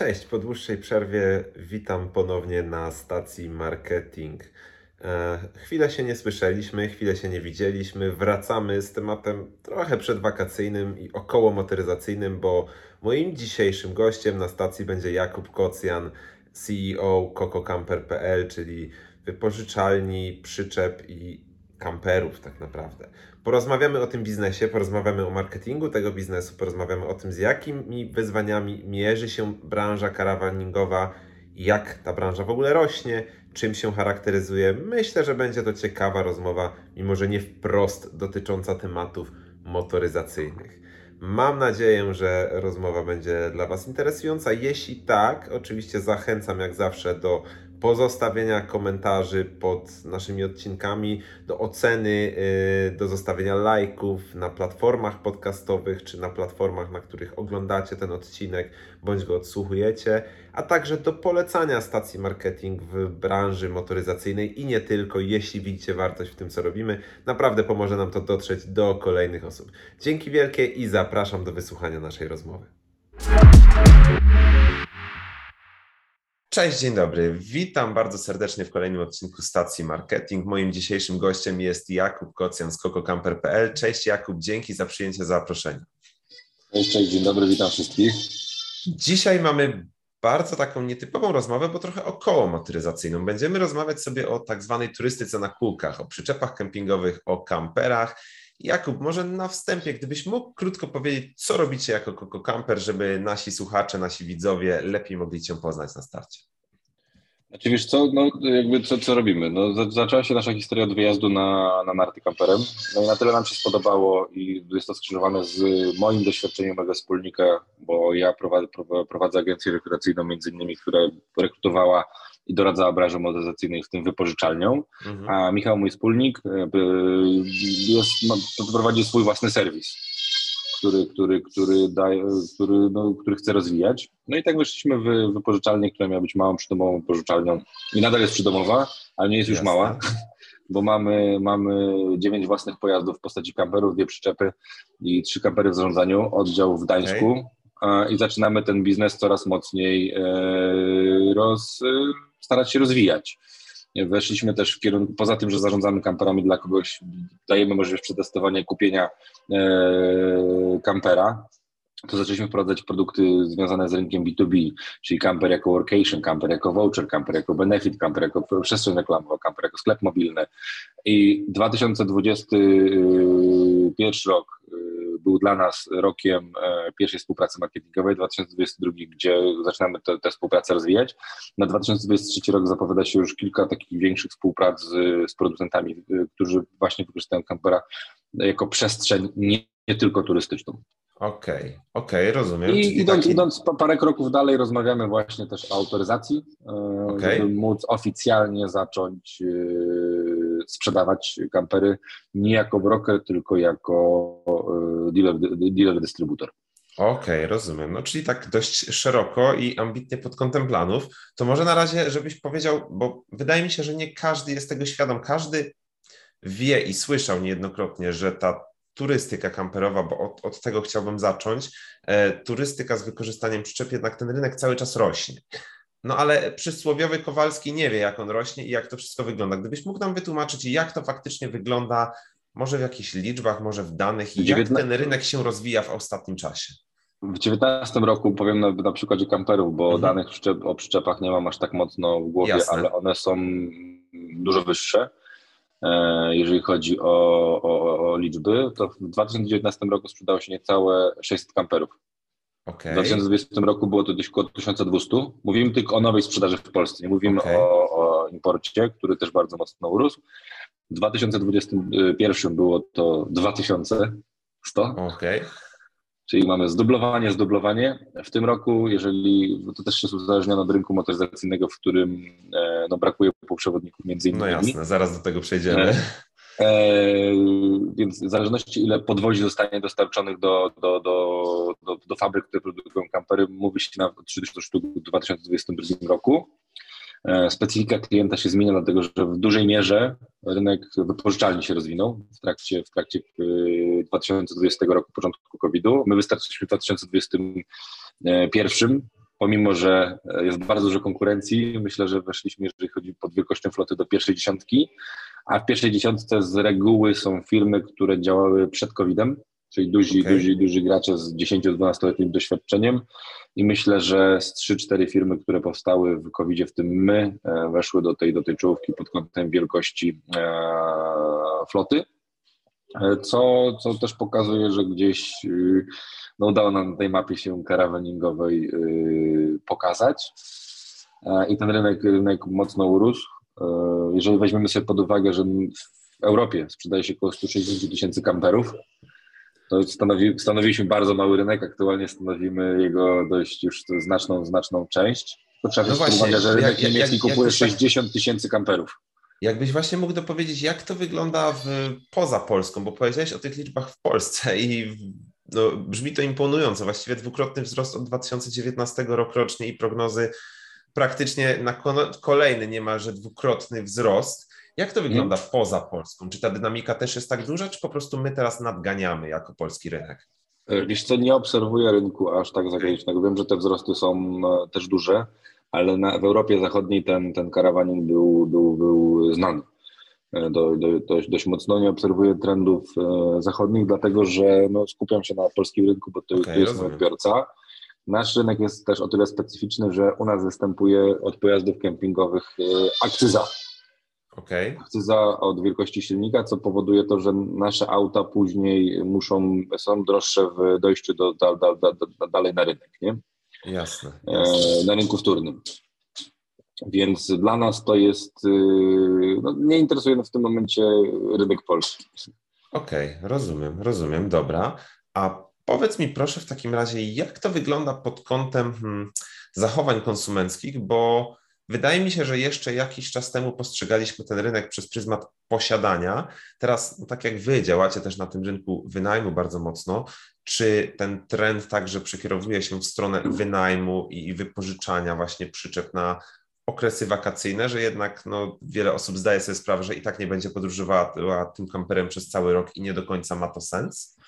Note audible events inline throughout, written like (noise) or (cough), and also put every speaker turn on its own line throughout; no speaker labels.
Cześć, po dłuższej przerwie witam ponownie na stacji marketing. E, chwilę się nie słyszeliśmy, chwilę się nie widzieliśmy. Wracamy z tematem trochę przedwakacyjnym i około motoryzacyjnym, bo moim dzisiejszym gościem na stacji będzie Jakub Kocjan, CEO CocoCamper.pl, czyli wypożyczalni, przyczep i kamperów tak naprawdę. Porozmawiamy o tym biznesie, porozmawiamy o marketingu tego biznesu, porozmawiamy o tym, z jakimi wyzwaniami mierzy się branża karawaningowa, jak ta branża w ogóle rośnie, czym się charakteryzuje. Myślę, że będzie to ciekawa rozmowa, mimo że nie wprost dotycząca tematów motoryzacyjnych. Mam nadzieję, że rozmowa będzie dla Was interesująca. Jeśli tak, oczywiście zachęcam jak zawsze do pozostawienia komentarzy pod naszymi odcinkami, do oceny, y, do zostawienia lajków na platformach podcastowych czy na platformach, na których oglądacie ten odcinek bądź go odsłuchujecie, a także do polecania stacji marketing w branży motoryzacyjnej i nie tylko, jeśli widzicie wartość w tym, co robimy. Naprawdę pomoże nam to dotrzeć do kolejnych osób. Dzięki wielkie i zapraszam do wysłuchania naszej rozmowy. Cześć, dzień dobry. Witam bardzo serdecznie w kolejnym odcinku stacji Marketing. Moim dzisiejszym gościem jest Jakub Kocjan z kokocamper.pl. Cześć Jakub, dzięki za przyjęcie zaproszenia.
Cześć, cześć, dzień dobry, witam wszystkich.
Dzisiaj mamy bardzo taką nietypową rozmowę, bo trochę około motoryzacyjną. Będziemy rozmawiać sobie o tak zwanej turystyce na kółkach, o przyczepach kempingowych, o kamperach. Jakub, może na wstępie, gdybyś mógł krótko powiedzieć, co robicie jako Coco Camper, żeby nasi słuchacze, nasi widzowie lepiej mogli Cię poznać na starcie.
Znaczy wiesz co, no jakby co, co robimy? No, zaczęła się nasza historia od wyjazdu na, na narty kamperem. No i na tyle nam się spodobało i jest to skrzyżowane z moim doświadczeniem mojego wspólnika, bo ja prowadzę, prowadzę agencję rekrutacyjną między innymi, która rekrutowała i doradzała branży motoryzacyjnej, w tym wypożyczalnią. Mhm. A Michał, mój wspólnik, jest, prowadzi swój własny serwis, który, który, który, daje, który, no, który chce rozwijać. No i tak weszliśmy w wypożyczalnię, która miała być małą przydomową wypożyczalnią i nadal jest przydomowa, ale nie jest już Jasne. mała (laughs) bo mamy, mamy dziewięć własnych pojazdów w postaci kamperów, dwie przyczepy i trzy kampery w zarządzaniu, oddział w Gdańsku okay. I zaczynamy ten biznes coraz mocniej e, roz, starać się rozwijać. Weszliśmy też w kierunku, poza tym, że zarządzamy kamperami dla kogoś, dajemy możliwość przetestowania kupienia e, kampera, to zaczęliśmy wprowadzać produkty związane z rynkiem B2B, czyli camper jako workation, camper jako voucher, camper jako benefit, camper jako przestrzeń reklamowa, camper jako sklep mobilny. I 2021 rok był dla nas rokiem e, pierwszej współpracy marketingowej, 2022, gdzie zaczynamy tę współpracę rozwijać. Na 2023 rok zapowiada się już kilka takich większych współprac z, z producentami, e, którzy właśnie wykorzystają kampera jako przestrzeń nie, nie tylko turystyczną.
Okej, okay, okej, okay, rozumiem.
I idąc, taki... idąc parę kroków dalej, rozmawiamy właśnie też o autoryzacji, e, okay. żeby móc oficjalnie zacząć sprzedawać kampery nie jako broker, tylko jako e, dealer, dealer dystrybutor.
Okej, okay, rozumiem. No czyli tak dość szeroko i ambitnie pod kątem planów. To może na razie, żebyś powiedział, bo wydaje mi się, że nie każdy jest tego świadom. Każdy wie i słyszał niejednokrotnie, że ta turystyka kamperowa, bo od, od tego chciałbym zacząć, e, turystyka z wykorzystaniem przyczep, jednak ten rynek cały czas rośnie. No ale przysłowiowy Kowalski nie wie, jak on rośnie i jak to wszystko wygląda. Gdybyś mógł nam wytłumaczyć, jak to faktycznie wygląda, może w jakichś liczbach, może w danych i jak ten rynek się rozwija w ostatnim czasie?
W 2019 roku powiem na, na przykładzie kamperów, bo mhm. danych przyczep, o przyczepach nie mam aż tak mocno w głowie, Jasne. ale one są dużo wyższe. E, jeżeli chodzi o, o, o, liczby, to w 2019 roku sprzedało się niecałe 600 kamperów. Okay. W 2020 roku było to gdzieś około 1200. Mówimy tylko o nowej sprzedaży w Polsce, nie mówimy okay. o, o, imporcie, który też bardzo mocno urósł. W 2021 było to 2100.
Okay.
Czyli mamy zdublowanie, zdublowanie. W tym roku, jeżeli to też jest uzależnione od rynku motoryzacyjnego, w którym e, no, brakuje półprzewodników między innymi.
No jasne, zaraz do tego przejdziemy. E,
więc w zależności ile podwozi zostanie dostarczonych do, do, do, do, do fabryk, które produkują kampery, mówi się na 30 sztuk w 2022 roku. E, specyfika klienta się zmienia, dlatego że w dużej mierze rynek wypożyczalni się rozwinął w trakcie, w trakcie 2020 e, roku, początku COVID-u. My wystarczyliśmy w 2021 pomimo, że jest bardzo dużo konkurencji, myślę, że weszliśmy, jeżeli chodzi pod wielkością floty, do pierwszej dziesiątki, a w pierwszej dziesiątce z reguły są firmy, które działały przed COVID-em, czyli duzi,
Okay.
duzi, duzi gracze z 10-12-letnim doświadczeniem i myślę, że z 3-4 firmy, które powstały w covid w tym my, e, weszły do tej, do tej czołówki pod kątem wielkości e, floty, e, co, co też pokazuje, że gdzieś y, no, udało nam na tej mapie się karawaningowej y, pokazać i ten rynek, rynek mocno urósł. E, Jeżeli weźmiemy sobie pod uwagę, że w Europie sprzedaje się około 160 tysięcy kamperów, to stanowi, stanowiliśmy bardzo mały rynek, aktualnie stanowimy jego dość już znaczną, znaczną część. To trzeba
No właśnie,
uwagę, że rynek
jak-
niemiecki
jak-
kupuje
jak to tak-
60 tysięcy kamperów.
Jakbyś właśnie mógł dopowiedzieć, jak to wygląda w, poza Polską, bo powiedziałeś o tych liczbach w Polsce i no, brzmi to imponująco. Właściwie dwukrotny wzrost od 2019 roku rocznie i prognozy praktycznie na ko- kolejny niemalże dwukrotny wzrost. Jak to wygląda poza Polską? Czy ta dynamika też jest tak duża, czy po prostu my teraz nadganiamy jako polski rynek?
E, Wiesz co, nie obserwuję rynku aż tak zagranicznego. Wiem, że te wzrosty są e, też duże, ale na, w Europie Zachodniej ten, ten karawaning był, był, był znany. E, Do, do, dość, dość mocno nie obserwuję trendów zachodnich, dlatego że no, skupiam się na polskim rynku, bo to, to jest mój odbiorca. Nasz rynek jest też o tyle specyficzny, że u nas występuje od pojazdów kempingowych e, akcyza
Okej,
akcyza od wielkości silnika, co powoduje to, że nasze auta później muszą, są droższe w dojściu do, da, da, da, dalej na rynek, nie?
jasne. jasne.
E, na rynku wtórnym. Więc dla nas to jest, y, no, nie interesuje nas w tym momencie rynek polski.
Okej, rozumiem, rozumiem, dobra. A powiedz mi proszę w takim razie, jak to wygląda pod kątem hmm, zachowań konsumenckich, bo wydaje mi się, że jeszcze jakiś czas temu postrzegaliśmy ten rynek przez pryzmat posiadania. Teraz, no, tak jak wy działacie też na tym rynku wynajmu bardzo mocno, czy ten trend także przekierowuje się w stronę wynajmu i wypożyczania właśnie przyczep na okresy wakacyjne, że jednak no, wiele osób zdaje sobie sprawę, że i tak nie będzie podróżowała tym kamperem przez cały rok i nie do końca ma to sens?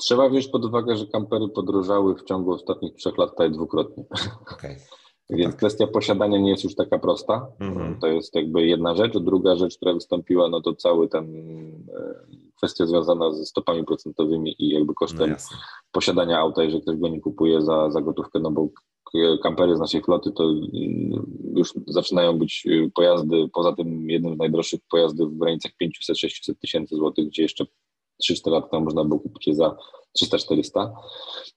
Trzeba wziąć pod uwagę, że kampery podróżały w ciągu ostatnich trzech lat tutaj dwukrotnie.
Okej. (laughs)
Więc
tak.
kwestia posiadania nie jest już taka prosta.
Mhm.
To jest jakby jedna rzecz. Druga rzecz, która wystąpiła, no to cały ten e, kwestia związana ze stopami procentowymi i jakby
No
kosztem
jasne.
posiadania auta, jeżeli ktoś go nie kupuje za, za gotówkę, no bo kampery z naszej floty to mm, już zaczynają być y, pojazdy, poza tym jednym z najdroższych pojazdów w granicach 500-600 tysięcy złotych, gdzie jeszcze 3-4 lata temu można było kupić je za 300-400,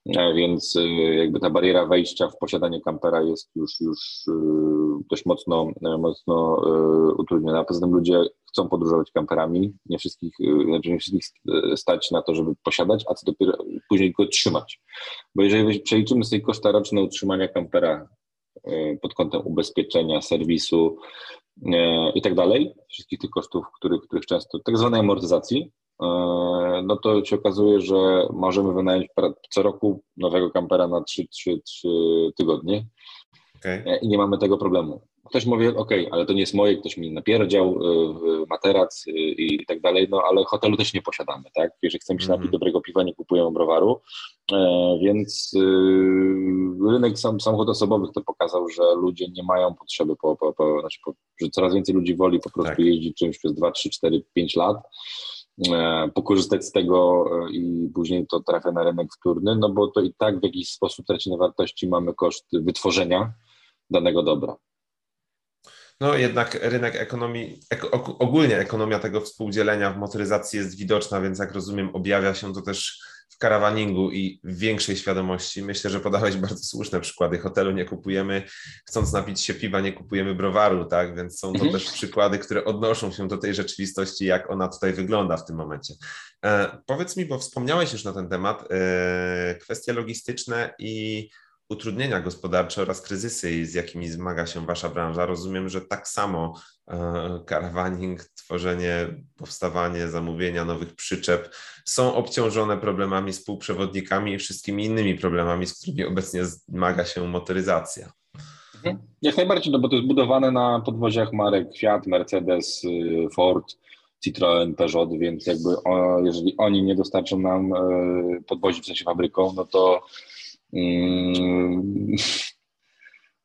E, więc y, jakby ta bariera wejścia w posiadanie kampera jest już, już y, dość mocno, e, mocno utrudniona. Poza tym ludzie chcą podróżować kamperami, nie wszystkich, znaczy nie wszystkich stać na to, żeby posiadać, a co dopiero później go trzymać. Bo jeżeli przeliczymy sobie koszta roczne utrzymania kampera pod kątem ubezpieczenia, serwisu i tak dalej, wszystkich tych kosztów, których, których często, tak zwanej amortyzacji, no to się okazuje, że możemy wynająć co roku nowego kampera na 3, 3, 3 tygodnie
Okej.
e, i nie mamy tego problemu. Ktoś mówi, ok, ale to nie jest moje, ktoś mi napierdział, y, materac i tak dalej, no ale hotelu też nie posiadamy, tak? Jeżeli chcemy się
Mhm.
napić dobrego piwa, nie kupujemy browaru, e, więc rynek sam, samochodów osobowych to pokazał, że ludzie nie mają potrzeby, po, po, po, znaczy po, że coraz więcej ludzi woli po prostu
Tak.
jeździć czymś przez 2, 3, 4, 5 lat, e, pokorzystać z tego e, i później to trafia na rynek wtórny, no bo to i tak w jakiś sposób traci na wartości, mamy koszt wytworzenia danego dobra.
No jednak rynek ekonomii, ogólnie ekonomia tego współdzielenia w motoryzacji jest widoczna, więc jak rozumiem, objawia się to też w karawaningu i w większej świadomości. Myślę, że podałeś bardzo słuszne przykłady. Hotelu nie kupujemy, chcąc napić się piwa, nie kupujemy browaru, tak? Więc są to
Mhm.
też przykłady, które odnoszą się do tej rzeczywistości, jak ona tutaj wygląda w tym momencie. E, powiedz mi, bo wspomniałeś już na ten temat, e, kwestie logistyczne i utrudnienia gospodarcze oraz kryzysy, z jakimi zmaga się Wasza branża. Rozumiem, że tak samo e, karawaning, tworzenie, powstawanie, zamówienia nowych przyczep są obciążone problemami z półprzewodnikami i wszystkimi innymi problemami, z którymi obecnie zmaga się motoryzacja.
Jak najbardziej, no bo to jest budowane na podwoziach marek Fiat, Mercedes, y, Ford, Citroën, Peugeot, więc jakby jeżeli oni nie dostarczą nam y, podwozi w sensie fabryką, no to (laughs)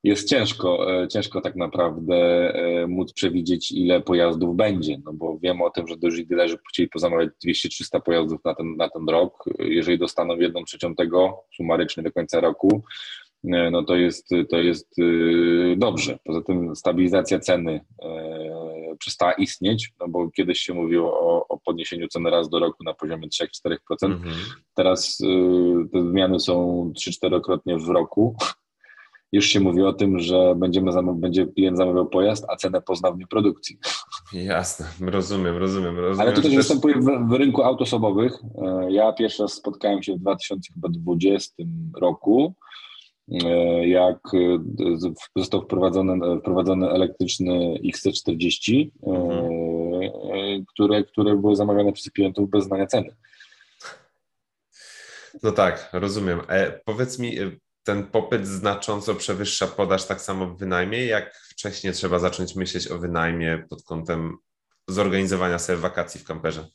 jest ciężko, e, ciężko tak naprawdę e, móc przewidzieć, ile pojazdów będzie, no bo wiemy o tym, że duży dealerzy chcieli pozamawiać 200-300 pojazdów na ten, na ten rok. Jeżeli dostaną jedną trzecią tego sumarycznie do końca roku, e, no to jest, to jest dobrze. Poza tym stabilizacja ceny przestała istnieć, no bo kiedyś się mówiło o, o podniesieniu ceny raz do roku na poziomie 3-4%. Mhm. Teraz te zmiany są 3-4-krotnie w roku już się mówi o tym, że będziemy zamaw- będzie klient zamawiał pojazd, a cenę pozna w dniu produkcji.
Jasne, rozumiem, rozumiem. rozumiem
Ale to też występuje w, w rynku aut osobowych. E, ja pierwszy raz spotkałem się w 2020 roku, jak e, został wprowadzony, wprowadzony elektryczny XC40, mhm. które, które były zamawiane przez klientów bez znania ceny.
No tak, rozumiem. E, powiedz mi, ten popyt znacząco przewyższa podaż tak samo w wynajmie, jak wcześniej trzeba zacząć myśleć o wynajmie pod kątem zorganizowania sobie wakacji w kamperze?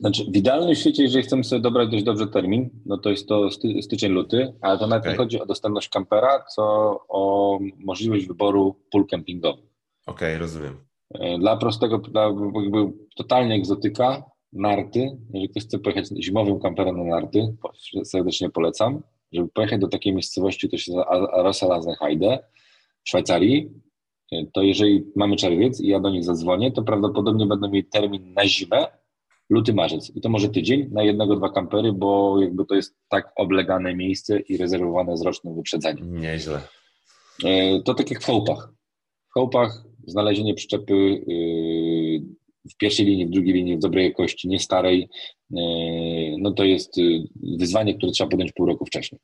Znaczy, w idealnym świecie, jeżeli chcemy sobie dobrać dość dobrze termin, no to jest to sty, styczeń, luty, ale to nawet okay. nie chodzi o dostępność kampera, co o możliwość wyboru pól kempingowych.
Okej, okay, rozumiem.
E, dla prostego, dla jakby totalnie egzotyka, narty, jeżeli ktoś chce pojechać zimowym kamperem na narty, serdecznie polecam żeby pojechać do takiej miejscowości, to się nazywa Rosselasenheide w Szwajcarii, to jeżeli mamy czerwiec i ja do nich zadzwonię, to prawdopodobnie będą mieli termin na zimę, luty, marzec. I to może tydzień na jednego, dwa kampery, bo jakby to jest tak oblegane miejsce i rezerwowane z rocznym wyprzedzeniem.
Nieźle.
E, to tak jak w chałupach. W chałupach znalezienie przyczepy y, w pierwszej linii, w drugiej linii, w dobrej jakości, nie starej, e, no to jest y, wyzwanie, które trzeba podjąć pół roku wcześniej.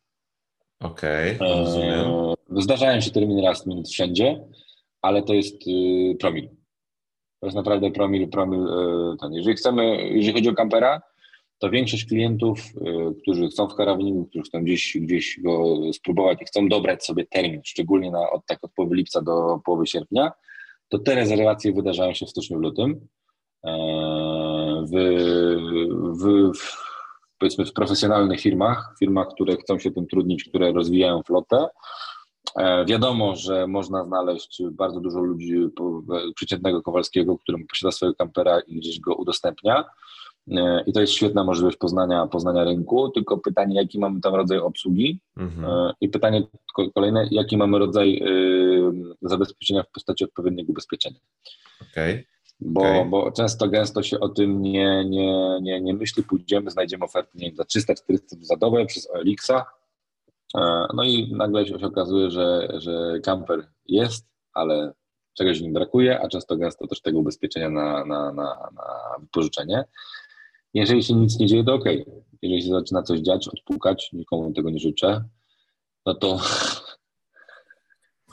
Okej, okay, rozumiem.
E, zdarzają się terminy raz minut wszędzie, ale to jest y, promil. To jest naprawdę promil, promil e, ten. Jeżeli chcemy, jeżeli chodzi o kampera, to większość klientów, którzy chcą w karawaningu, którzy chcą gdzieś, gdzieś go spróbować i chcą dobrać sobie termin, szczególnie na, od, tak od połowy lipca do połowy sierpnia, to te rezerwacje wydarzają się w styczniu, w lutym. W, w, w, powiedzmy w profesjonalnych firmach, firmach, które chcą się tym trudnić, które rozwijają flotę. E, wiadomo, że można znaleźć bardzo dużo ludzi, przeciętnego Kowalskiego, który posiada swojego kampera i gdzieś go udostępnia. E, I to jest świetna możliwość poznania, poznania rynku, tylko pytanie, jaki mamy tam rodzaj obsługi mhm. E, i pytanie kolejne, jaki mamy rodzaj zabezpieczenia w postaci odpowiedniego ubezpieczenia.
Okay.
Bo, okay. bo często, gęsto się o tym nie, nie, nie, nie myśli, pójdziemy, znajdziemy ofertę nie, za 300-400 za dobę przez OLX-a, e, no i nagle się okazuje, że, że camper jest, ale czegoś nim brakuje, a często gęsto też tego ubezpieczenia na, na, na, na wypożyczenie. Jeżeli się nic nie dzieje, to ok. Jeżeli się zaczyna coś dziać, odpukać, nikomu tego nie życzę, no to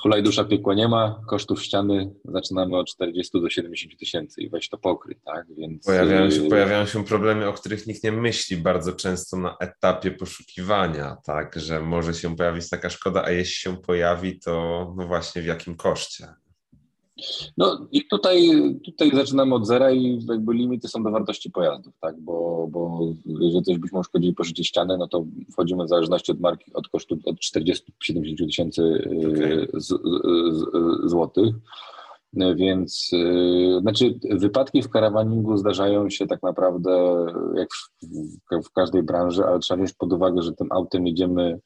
Hulaj dusza piekła nie ma, kosztów ściany zaczynamy od 40 do 70 tysięcy i weź to pokryć, tak? Więc...
Pojawiają się, y, pojawiają się problemy, o których nikt nie myśli bardzo często na etapie poszukiwania, tak? Że może się pojawić taka szkoda, a jeśli się pojawi, to no właśnie w jakim koszcie?
No i tutaj, tutaj zaczynamy od zera i jakby limity są do wartości pojazdów, tak, bo, bo jeżeli coś byśmy uszkodzili poszycie ściany, no to wchodzimy w zależności od marki, od kosztu od 40-70 tysięcy okay. z, złotych. Więc znaczy wypadki w karawaningu zdarzają się tak naprawdę jak w, w każdej branży, ale trzeba wziąć pod uwagę, że tym autem jedziemy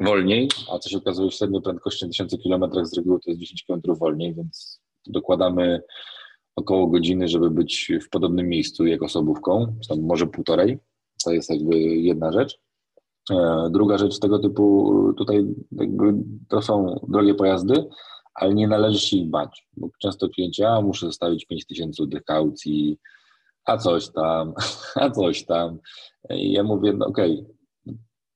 wolniej, a co się okazuje w średniej prędkości 1000 km z reguły to jest 10 km wolniej, więc dokładamy około godziny, żeby być w podobnym miejscu jak osobówką, tam może półtorej. To jest jakby jedna rzecz. E, druga rzecz tego typu, tutaj jakby to są drogie pojazdy, ale nie należy się ich bać, bo często klienci, a muszę zostawić 5 tysięcy tych kaucji, a coś tam, (laughs) a coś tam. I ja mówię, no okej, okay,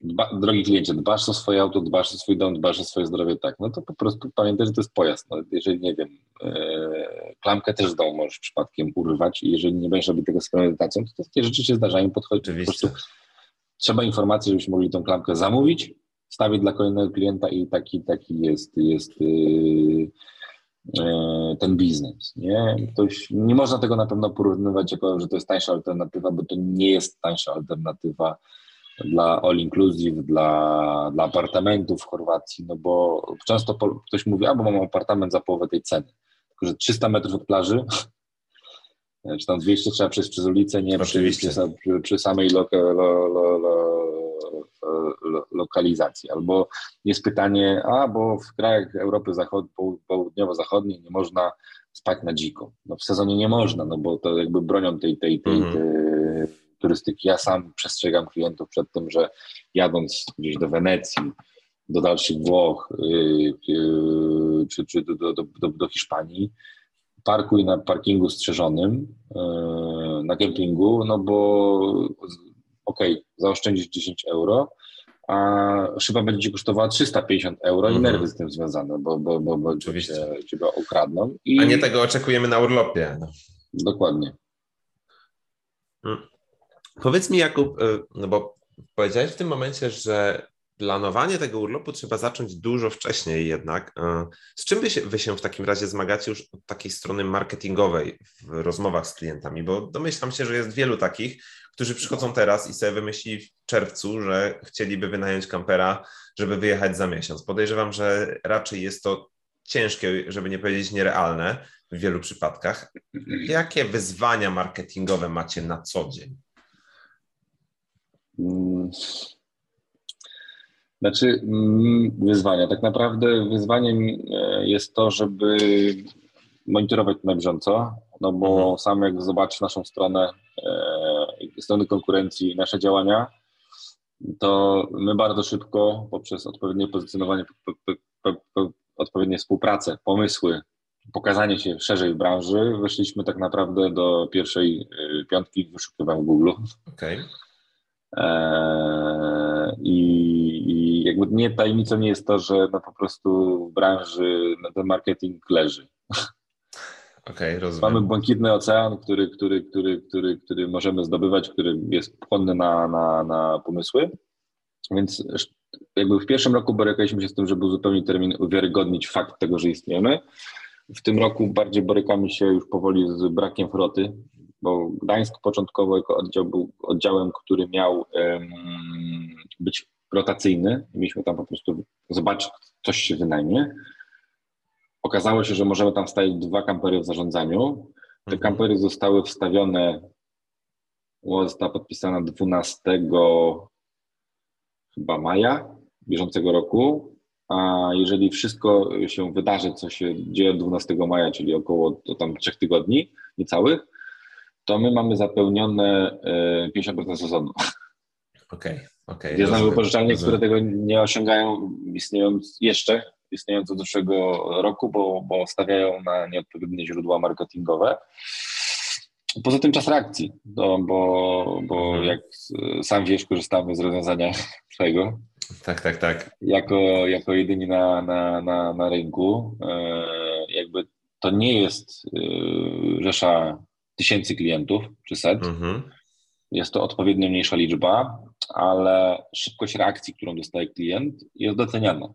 dba, drogi kliencie, dbasz o swoje auto, dbasz o swój dom, dbasz o swoje zdrowie, tak, no to po prostu pamiętaj, że to jest pojazd. No, jeżeli, nie wiem, e, klamkę też z domu możesz przypadkiem urwać i jeżeli nie będziesz robić tego z premedytacją, to takie rzeczy się zdarzają, podchodzi po prostu trzeba informacji, żebyśmy mogli tą klamkę zamówić, stawić dla kolejnego klienta i taki, taki jest, jest yy, ten biznes. Nie? Ktoś, nie można tego na pewno porównywać jako, że to jest tańsza alternatywa, bo to nie jest tańsza alternatywa dla all inclusive, dla, dla apartamentów w Chorwacji, no bo często po, ktoś mówi, a bo mam apartament za połowę tej ceny, tylko że 300 metrów od plaży, (laughs) czy tam 200 trzeba przejść przez ulicę, nie przy, przy, przy, samej lo, lo, lo, lo, lokalizacji. Albo jest pytanie, a bo w krajach Europy Zachod, południowo-zachodniej nie można spać na dziko. No w sezonie nie można, no bo to jakby bronią tej, tej, tej, tej mm. Turystyki. Ja sam przestrzegam klientów przed tym, że jadąc gdzieś do Wenecji, do dalszych Włoch yy, yy, czy, czy do, do, do, do Hiszpanii, parkuj na parkingu strzeżonym, yy, na kempingu, no bo okej, okay, zaoszczędzisz 10 euro, a szyba będzie ci kosztowała 350 euro mm -hmm. i mhm. nerwy z tym związane, bo, bo, bo, bo Oczywiście. cię, cię ukradną. I...
A nie tego oczekujemy na urlopie.
Dokładnie.
Hmm. Powiedz mi, Jakub, y, no bo powiedziałeś w tym momencie, że planowanie tego urlopu trzeba zacząć dużo wcześniej jednak. Y, z czym wy się, wy się w takim razie zmagacie już od takiej strony marketingowej w rozmowach z klientami? Bo domyślam się, że jest wielu takich, którzy przychodzą teraz i sobie wymyślili w czerwcu, że chcieliby wynająć kampera, żeby wyjechać za miesiąc. Podejrzewam, że raczej jest to ciężkie, żeby nie powiedzieć nierealne w wielu przypadkach. Jakie wyzwania marketingowe macie na co dzień?
Znaczy, mm, wyzwania. Tak naprawdę wyzwaniem e, jest to, żeby monitorować to na bieżąco, no bo mhm. sam jak zobaczysz naszą stronę, e, strony konkurencji, nasze działania, to my bardzo szybko poprzez odpowiednie pozycjonowanie, po, po, po, odpowiednie współpracę, pomysły, pokazanie się szerzej w branży, weszliśmy tak naprawdę do pierwszej e, piątki w wyszukiwaniu Google.
Okay.
E, I, I jakby nie tajemnicą nie jest to, że no po prostu w branży no ten marketing leży.
Okay,
Mamy błękitny ocean, który, który, który, który, który możemy zdobywać, który jest płonny na, na, na pomysły. Więc jakby w pierwszym roku borykaliśmy się z tym, żeby uzupełnić termin, uwiarygodnić fakt tego, że istniejemy. W tym roku bardziej borykamy się już powoli z brakiem floty, bo Gdańsk początkowo jako oddział był oddziałem, który miał być rotacyjny. Mieliśmy tam po prostu zobaczyć, coś się wynajmie. Okazało się, że możemy tam wstawić dwa kampery w zarządzaniu. Te mhm. kampery zostały wstawione, została podpisana 12 chyba maja bieżącego roku, a jeżeli wszystko się wydarzy, co się dzieje 12 maja, czyli około tam trzech tygodni niecałych, to my mamy zapełnione 50% e, sezonu.
Okej, okay, okej.
Okay, znamy wypożyczalnie, które tego nie osiągają, istniejąc jeszcze, istniejące od zeszłego roku, bo, bo stawiają na nieodpowiednie źródła marketingowe. Poza tym czas reakcji, no, bo, bo mhm. jak sam wiesz, korzystamy z rozwiązania (laughs) twojego.
Tak, tak, tak.
Jako, jako jedyni na, na, na, na rynku. E, jakby to nie jest e, rzesza tysięcy klientów czy set. Mhm. Jest to odpowiednio mniejsza liczba, ale szybkość reakcji, którą dostaje klient, jest doceniana.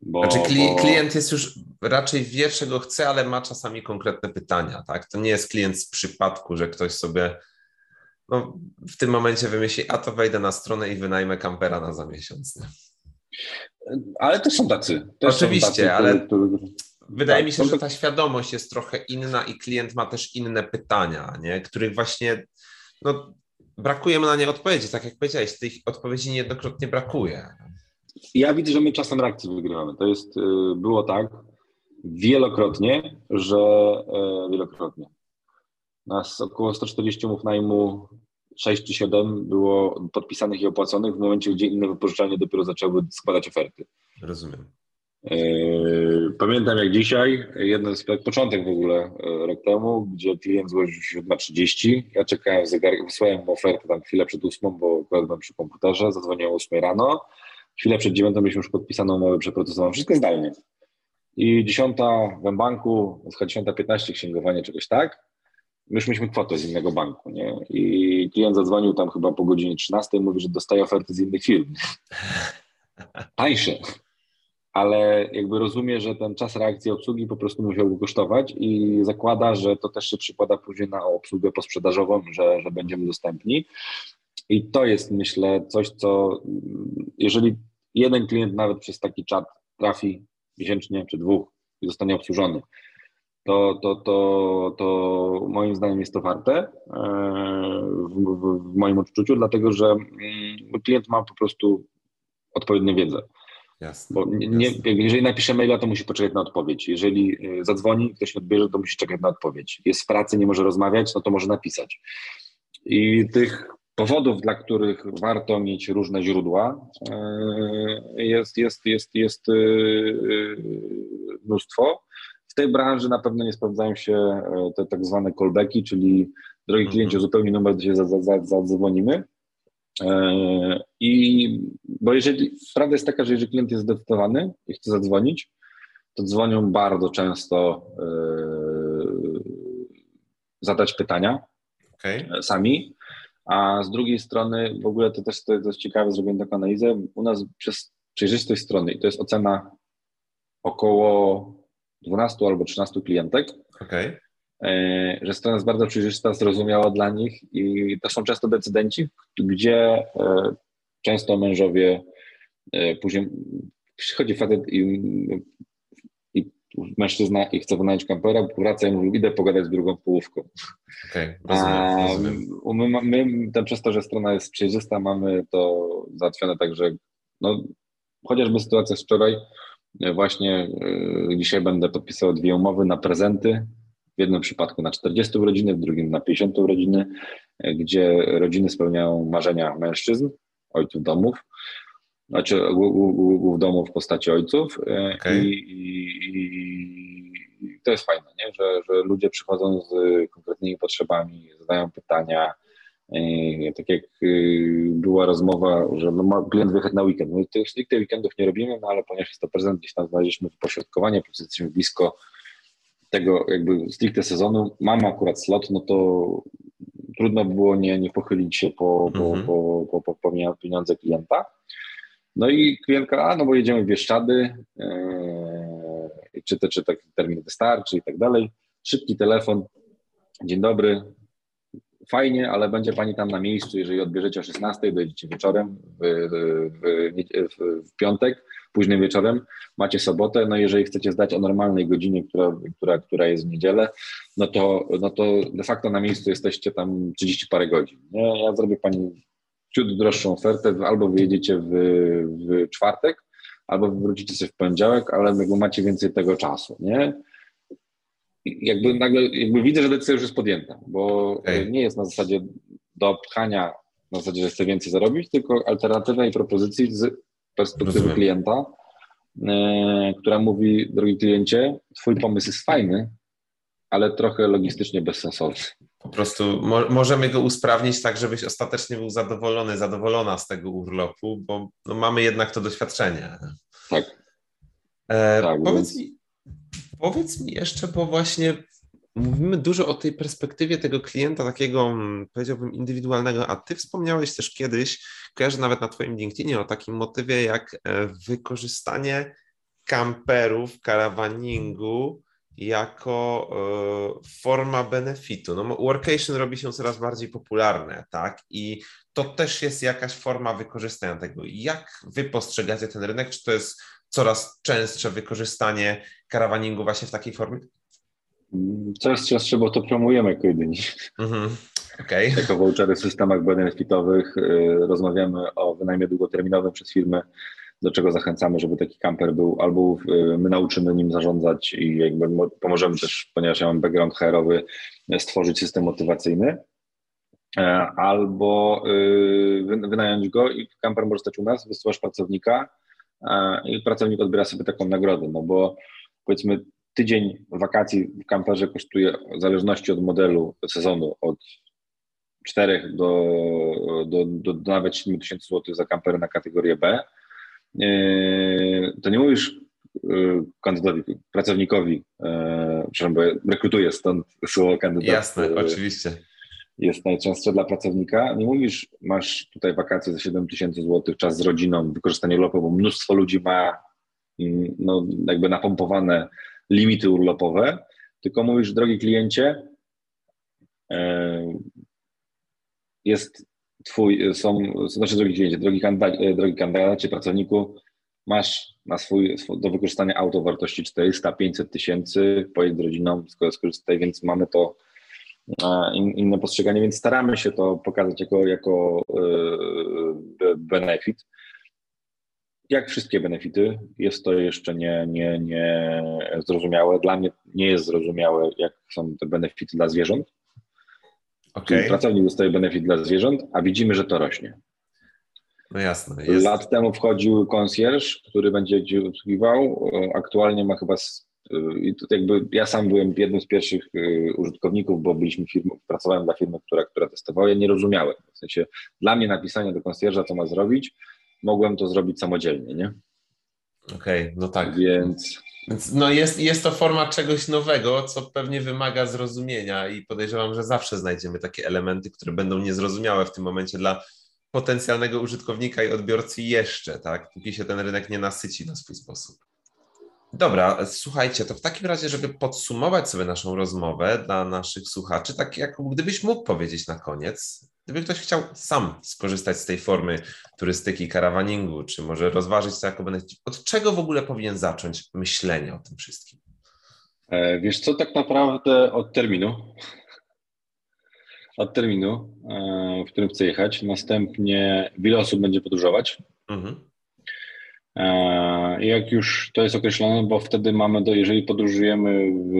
Bo, znaczy bo... klient jest już raczej wie, czego chce, ale ma czasami konkretne pytania, tak? To nie jest klient z przypadku, że ktoś sobie no, w tym momencie wymyśli, a to wejdę na stronę i wynajmę kampera na za miesiąc. Nie?
Ale też są tacy. Też
Oczywiście, są tacy, ale wydaje tak, mi się, że ta świadomość jest trochę inna i klient ma też inne pytania, nie? których właśnie no, brakuje mu na nie odpowiedzi. Tak jak powiedziałeś, tych odpowiedzi niejednokrotnie brakuje.
Ja widzę, że my czasem reakcji wygrywamy. To jest, y, było tak wielokrotnie, że e, wielokrotnie. Nas około 140 umów najmu, 6 czy 7 było podpisanych i opłaconych w momencie, gdzie inne wypożyczalnie dopiero zaczęły składać oferty.
Rozumiem.
E, pamiętam jak dzisiaj, jeden z początek w ogóle e, rok temu, gdzie klient złożył się 7.30. Ja czekałem w zegarek, wysłałem mu ofertę tam chwilę przed ósmą, bo akurat byłem przy komputerze, zadzwoniłem o 8 rano. Chwilę przed dziewiątą mieliśmy już podpisaną umowę przeprocesowaną, wszystko zdalnie. I dziesiąta w banku, chyba dziesiąta piętnaście księgowanie, czegoś tak. My mieliśmy kwotę z innego banku, nie? I klient zadzwonił tam chyba po godzinie 13 i mówi, że dostaje oferty z innych firm. (laughs) Tańsze. Ale jakby rozumie, że ten czas reakcji obsługi po prostu musiał go kosztować i zakłada, że to też się przykłada później na obsługę posprzedażową, że, że będziemy dostępni. I to jest, myślę, coś, co jeżeli jeden klient nawet przez taki czat trafi miesięcznie czy dwóch i zostanie obsłużony, to, to, to, to moim zdaniem jest to warte e, w, w, w moim odczuciu, dlatego że mm, klient ma po prostu odpowiednią wiedzę.
Jasne,
Bo nie,
jasne.
jeżeli napisze maila, to musi poczekać na odpowiedź. Jeżeli e, zadzwoni, ktoś nie odbierze, to musi czekać na odpowiedź. Jest w pracy, nie może rozmawiać, no to może napisać. I tych powodów, dla których warto mieć różne źródła, e, jest, jest, jest, jest e, mnóstwo. W tej branży na pewno nie sprawdzają się te tak zwane callbacki, czyli drogi
Mhm.
kliencie, uzupełnij numer, gdzie za- za- za- zadzwonimy. E, I bo jeżeli prawda jest taka, że jeżeli klient jest zdecydowany i chce zadzwonić, to dzwonią bardzo często e, zadać pytania e, sami, a z drugiej strony w ogóle to też to jest dość ciekawe, zrobiłem taką analizę, u nas przez przejrzystość strony i to jest ocena około 12 albo 13 klientek,
okej.
E, że strona jest bardzo przejrzysta, zrozumiała dla nich i to są często decydenci, gdzie e, często mężowie e, później przychodzi facet i, i mężczyzna i chce wynająć kampera, wraca i mówi, idę pogadać z drugą połówką.
Okej,
A
rozumiem, rozumiem.
my, my, my tam przez to, że strona jest przejrzysta, mamy to załatwione tak, że no, chociażby sytuacja z wczoraj, właśnie dzisiaj będę podpisywał dwie umowy na prezenty, w jednym przypadku na 40 urodziny, w drugim na 50 urodziny, e, gdzie rodziny spełniają marzenia mężczyzn, ojców domów, znaczy głów- domu w postaci ojców e,
Okej.
i, i, i to jest fajne, nie? Że, że ludzie przychodzą z konkretnymi potrzebami, zadają pytania, e, tak jak była rozmowa, że no ma klient wyjechać na weekend. My tych stricte weekendów nie robimy, no ale ponieważ jest to prezent, gdzieś tam znaleźliśmy wypośrodkowanie, plus jesteśmy blisko tego jakby stricte sezonu, mamy akurat slot, no to trudno było nie, nie pochylić się po, po,
Mhm.
po, po, po, po pieniądze klienta. No i klientka, a no bo jedziemy w Bieszczady, yy, czy, te, czy taki termin wystarczy i tak dalej. Szybki telefon, dzień dobry, fajnie, ale będzie Pani tam na miejscu, jeżeli odbierzecie o 16, dojedziecie wieczorem w, w, w, w piątek, późnym wieczorem, macie sobotę, no jeżeli chcecie zdać o normalnej godzinie, która, która, która jest w niedzielę, no to, no to de facto na miejscu jesteście tam 30 parę godzin. Ja zrobię Pani ciut droższą ofertę, albo wyjedziecie w, w czwartek, albo wrócicie sobie w poniedziałek, ale macie więcej tego czasu, nie? Jakby nagle, jakby widzę, że decyzja już jest podjęta, bo
Okej.
nie jest na zasadzie do pchania, na zasadzie, że chce więcej zarobić, tylko alternatywnej propozycji z perspektywy
Rozumiem.
klienta, e, która mówi, drogi kliencie, twój pomysł jest fajny, ale trochę logistycznie bezsensowny.
Po prostu mo możemy go usprawnić tak, żebyś ostatecznie był zadowolony, zadowolona z tego urlopu, bo no, mamy jednak to doświadczenie.
Tak.
E,
Tak,
powiedz,
więc-
mi, powiedz mi jeszcze, bo właśnie mówimy dużo o tej perspektywie tego klienta, takiego mm, powiedziałbym indywidualnego, a ty wspomniałeś też kiedyś, kojarzę nawet na twoim LinkedInie o takim motywie jak e, wykorzystanie kamperów, karawaningu jako e, forma benefitu. No, workation robi się coraz bardziej popularne, tak? I to też jest jakaś forma wykorzystania tego. Jak wy postrzegacie ten rynek? Czy to jest coraz częstsze wykorzystanie karawaningu właśnie w takiej formie?
Coraz częstsze, bo to promujemy jako jedyni.
Mhm. Okej. (laughs)
jako vouchery w systemach benefitowych. y, Rozmawiamy o wynajmie długoterminowym przez firmy, do czego zachęcamy, żeby taki kamper był, albo y, my nauczymy nim zarządzać i jakby mo- pomożemy też, ponieważ ja mam background HR-owy, stworzyć system motywacyjny, e, albo y, wy- wynająć go i kamper może stać u nas, wysyłasz pracownika i pracownik odbiera sobie taką nagrodę, no bo powiedzmy tydzień wakacji w kamperze kosztuje w zależności od modelu sezonu od 4 do, do, do, do nawet 7 tysięcy złotych za kampery na kategorię B, Yy, to nie mówisz yy, kandydatowi, pracownikowi, yy, przepraszam, bo rekrutuję, stąd słowo kandydat
Jasne, oczywiście.
Jest najczęstsze dla pracownika. Nie mówisz, masz tutaj wakacje za 7 tysięcy złotych, czas z rodziną, wykorzystanie urlopu, bo mnóstwo ludzi ma mm, no, jakby napompowane limity urlopowe, tylko mówisz, drogi kliencie, yy, jest twój, są, znaczy drogi kliencie, drogi, kandydacie, drogi kandydacie, pracowniku, masz na swój, do wykorzystania auto wartości 400-500 tysięcy, pojedź z rodziną, skorzystaj, więc mamy to inne postrzeganie, więc staramy się to pokazać jako, jako yy, benefit. Jak wszystkie benefity, jest to jeszcze nie, nie, nie zrozumiałe. Dla mnie nie jest zrozumiałe, jak są te benefity dla zwierząt. Okay. Czyli pracownik dostaje benefit dla zwierząt, a widzimy, że to rośnie.
No jasne.
Jest... Lat temu wchodził concierge, który będzie obsługiwał. Aktualnie ma chyba i to jakby ja sam byłem jednym z pierwszych y, użytkowników, bo byliśmy firmą, pracowałem dla firmy, która, która testowała, ja nie rozumiałem. W sensie dla mnie napisanie do konsjerza, co ma zrobić, mogłem to zrobić samodzielnie, nie?
Okej, okay, no tak.
Więc...
Więc no jest, jest to forma czegoś nowego, co pewnie wymaga zrozumienia i podejrzewam, że zawsze znajdziemy takie elementy, które będą niezrozumiałe w tym momencie dla potencjalnego użytkownika i odbiorcy jeszcze, tak? Póki się ten rynek nie nasyci na swój sposób. Dobra, słuchajcie, to w takim razie, żeby podsumować sobie naszą rozmowę dla naszych słuchaczy, tak jak gdybyś mógł powiedzieć na koniec, gdyby ktoś chciał sam skorzystać z tej formy turystyki, karawaningu, czy może rozważyć to jako benefit, od czego w ogóle powinien zacząć myślenie o tym wszystkim?
E, wiesz co, tak naprawdę od terminu. (laughs) Od terminu, e, w którym chcę jechać. Następnie wiele osób będzie podróżować. Mhm. E, jak już to jest określone, bo wtedy mamy, do, jeżeli podróżujemy w,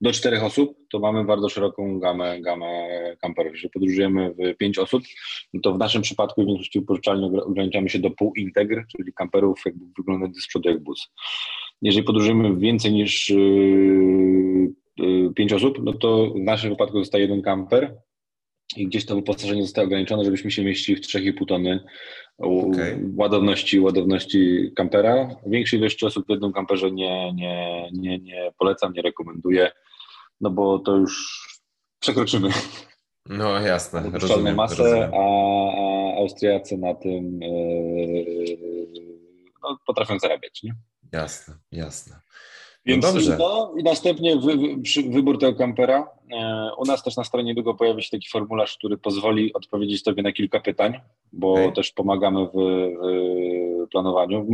do czterech osób, to mamy bardzo szeroką gamę, gamę kamperów. Jeżeli podróżujemy w pięć osób, no to w naszym przypadku w większości upożyczalni ograniczamy się do pół integr, czyli kamperów jakby wyglądać z przodu jak bus. Jeżeli podróżujemy więcej niż yy, yy, pięć osób, no to w naszym wypadku zostaje jeden kamper, i gdzieś to wyposażenie zostało ograniczone, żebyśmy się mieścili w 3,5 tony okay. ładowności, ładowności kampera. Większej ilości osób w jednym kamperze nie, nie, nie, nie polecam, nie rekomenduję, no bo to już przekroczymy.
No jasne,
rozumiem, masę, rozumiem. A, a Austriacy na tym yy, no, potrafią zarabiać, nie?
Jasne, jasne.
Więc no dobrze. No, i następnie wy, wy, wybór tego kampera. E, u nas też na stronie niedługo pojawi się taki formularz, który pozwoli odpowiedzieć Tobie na kilka pytań, bo okay. też pomagamy w, w, planowaniu,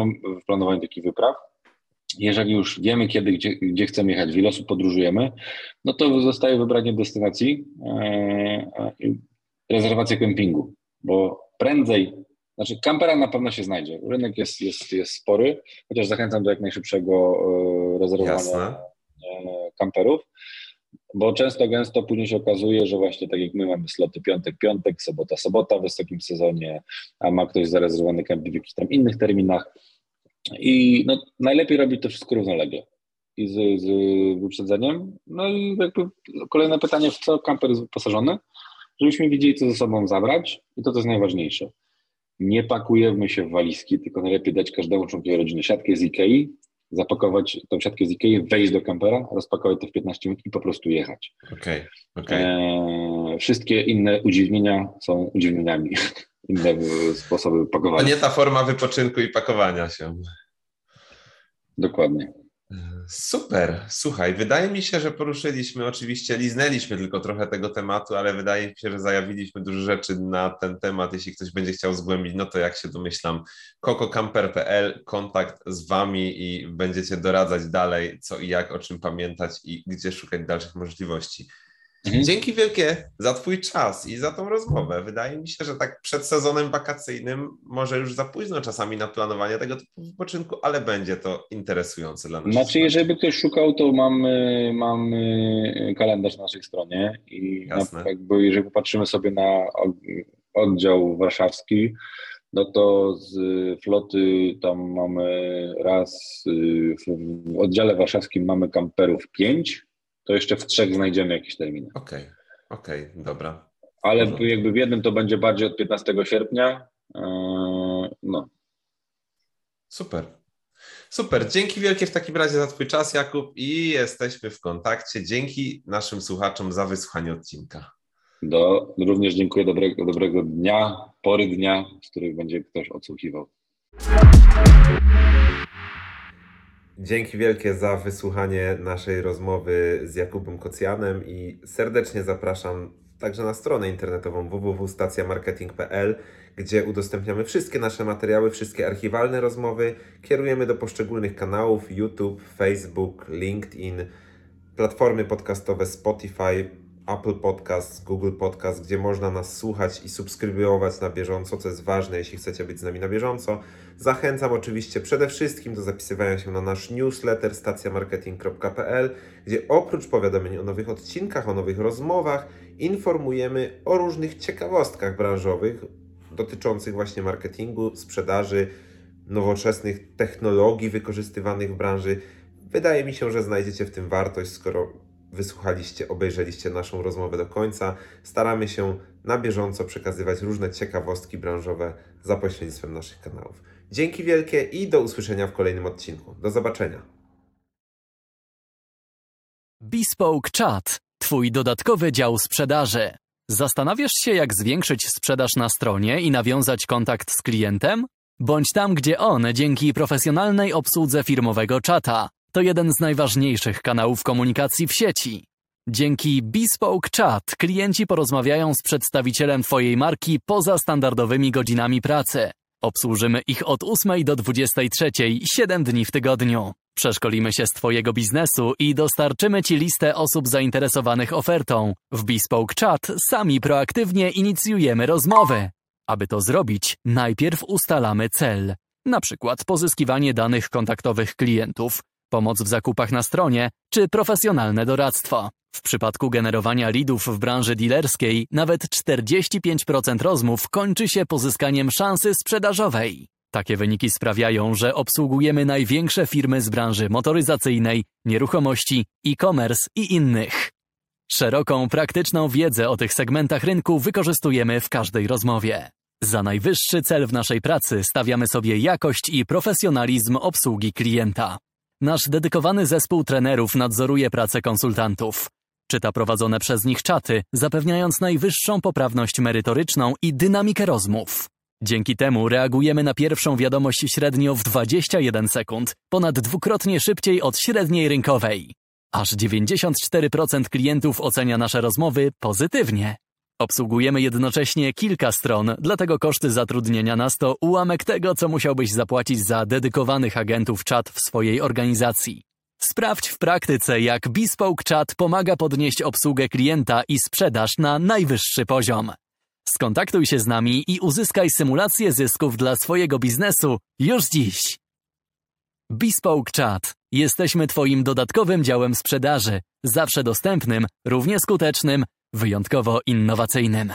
w planowaniu takich wypraw. Jeżeli już wiemy, kiedy, gdzie, gdzie chcemy jechać, w ile osób podróżujemy, no to zostaje wybranie destynacji e, rezerwacja kempingu, bo prędzej znaczy, kampera na pewno się znajdzie. Rynek jest, jest, jest spory, chociaż zachęcam do jak najszybszego e, rezerwowania Jasne. E, kamperów, bo często, gęsto później się okazuje, że właśnie tak jak my mamy sloty piątek, piątek, sobota, sobota w wysokim sezonie, a ma ktoś zarezerwowany kemping w jakichś tam innych terminach. I no, najlepiej robić to wszystko równolegle i z, z wyprzedzeniem. No i jakby kolejne pytanie, w co kamper jest wyposażony, żebyśmy wiedzieli, co ze sobą zabrać i to, to jest najważniejsze nie pakujemy się w walizki, tylko najlepiej dać każdemu członkowi rodziny siatkę z Ikei, zapakować tą siatkę z Ikei, wejść do kampera, rozpakować to w 15 minut i po prostu jechać.
Okay, okay.
E, wszystkie inne udziwnienia są udziwnieniami, (laughs) inne sposoby pakowania.
To nie ta forma wypoczynku i pakowania się.
Dokładnie.
Super, słuchaj, wydaje mi się, że poruszyliśmy, oczywiście liznęliśmy tylko trochę tego tematu, ale wydaje mi się, że zajawiliśmy dużo rzeczy na ten temat. Jeśli ktoś będzie chciał zgłębić, no to jak się domyślam, kokocamper.pl, kontakt z Wami i będziecie doradzać dalej, co i jak, o czym pamiętać i gdzie szukać dalszych możliwości. Mhm. Dzięki wielkie za Twój czas i za tą rozmowę. Wydaje mi się, że tak przed sezonem wakacyjnym może już za późno czasami na planowanie tego typu wypoczynku, ale będzie to interesujące dla nas.
Znaczy, jeżeli by ktoś szukał, to mamy, mamy kalendarz na naszej stronie i na, jakby, jeżeli popatrzymy sobie na oddział warszawski, no to z floty tam mamy raz, w oddziale warszawskim mamy kamperów pięć, to jeszcze w trzech znajdziemy jakieś terminy.
Okej, okay. okej, okay, dobra.
Ale jakby w jednym to będzie bardziej od 15 sierpnia. E, no.
Super. Super. Dzięki wielkie w takim razie za Twój czas, Jakub, i jesteśmy w kontakcie. Dzięki naszym słuchaczom za wysłuchanie odcinka.
Do, również dziękuję. Dobrego, dobrego dnia, pory dnia, z których będzie ktoś odsłuchiwał.
Dzięki wielkie za wysłuchanie naszej rozmowy z Jakubem Kocjanem i serdecznie zapraszam także na stronę internetową www.stacjamarketing.pl, gdzie udostępniamy wszystkie nasze materiały, wszystkie archiwalne rozmowy. Kierujemy do poszczególnych kanałów YouTube, Facebook, LinkedIn, platformy podcastowe Spotify, Apple Podcast, Google Podcast, gdzie można nas słuchać i subskrybować na bieżąco, co jest ważne, jeśli chcecie być z nami na bieżąco. Zachęcam oczywiście przede wszystkim do zapisywania się na nasz newsletter stacjamarketing.pl, gdzie oprócz powiadomień o nowych odcinkach, o nowych rozmowach, informujemy o różnych ciekawostkach branżowych dotyczących właśnie marketingu, sprzedaży, nowoczesnych technologii wykorzystywanych w branży. Wydaje mi się, że znajdziecie w tym wartość, skoro wysłuchaliście, obejrzeliście naszą rozmowę do końca. Staramy się na bieżąco przekazywać różne ciekawostki branżowe za pośrednictwem naszych kanałów. Dzięki wielkie i do usłyszenia w kolejnym odcinku. Do zobaczenia.
Bespoke Chat, Twój dodatkowy dział sprzedaży. Zastanawiasz się, jak zwiększyć sprzedaż na stronie i nawiązać kontakt z klientem? Bądź tam, gdzie on dzięki profesjonalnej obsłudze firmowego czata. To jeden z najważniejszych kanałów komunikacji w sieci. Dzięki Bespoke Chat klienci porozmawiają z przedstawicielem Twojej marki poza standardowymi godzinami pracy. Obsłużymy ich od 8 do 23, 7 dni w tygodniu. Przeszkolimy się z Twojego biznesu i dostarczymy Ci listę osób zainteresowanych ofertą. W Bespoke Chat sami proaktywnie inicjujemy rozmowy. Aby to zrobić, najpierw ustalamy cel. Na przykład pozyskiwanie danych kontaktowych klientów, pomoc w zakupach na stronie czy profesjonalne doradztwo. W przypadku generowania leadów w branży dealerskiej nawet 45% rozmów kończy się pozyskaniem szansy sprzedażowej. Takie wyniki sprawiają, że obsługujemy największe firmy z branży motoryzacyjnej, nieruchomości, e-commerce i innych. Szeroką, praktyczną wiedzę o tych segmentach rynku wykorzystujemy w każdej rozmowie. Za najwyższy cel w naszej pracy stawiamy sobie jakość i profesjonalizm obsługi klienta. Nasz dedykowany zespół trenerów nadzoruje pracę konsultantów. Czyta prowadzone przez nich czaty, zapewniając najwyższą poprawność merytoryczną i dynamikę rozmów. Dzięki temu reagujemy na pierwszą wiadomość średnio w 21 sekund, ponad dwukrotnie szybciej od średniej rynkowej. Aż 94% klientów ocenia nasze rozmowy pozytywnie. Obsługujemy jednocześnie kilka stron, dlatego koszty zatrudnienia nas to ułamek tego, co musiałbyś zapłacić za dedykowanych agentów czat w swojej organizacji. Sprawdź w praktyce, jak Bespoke Chat pomaga podnieść obsługę klienta i sprzedaż na najwyższy poziom. Skontaktuj się z nami i uzyskaj symulację zysków dla swojego biznesu już dziś. Bespoke Chat. Jesteśmy Twoim dodatkowym działem sprzedaży, zawsze dostępnym, równie skutecznym, wyjątkowo innowacyjnym.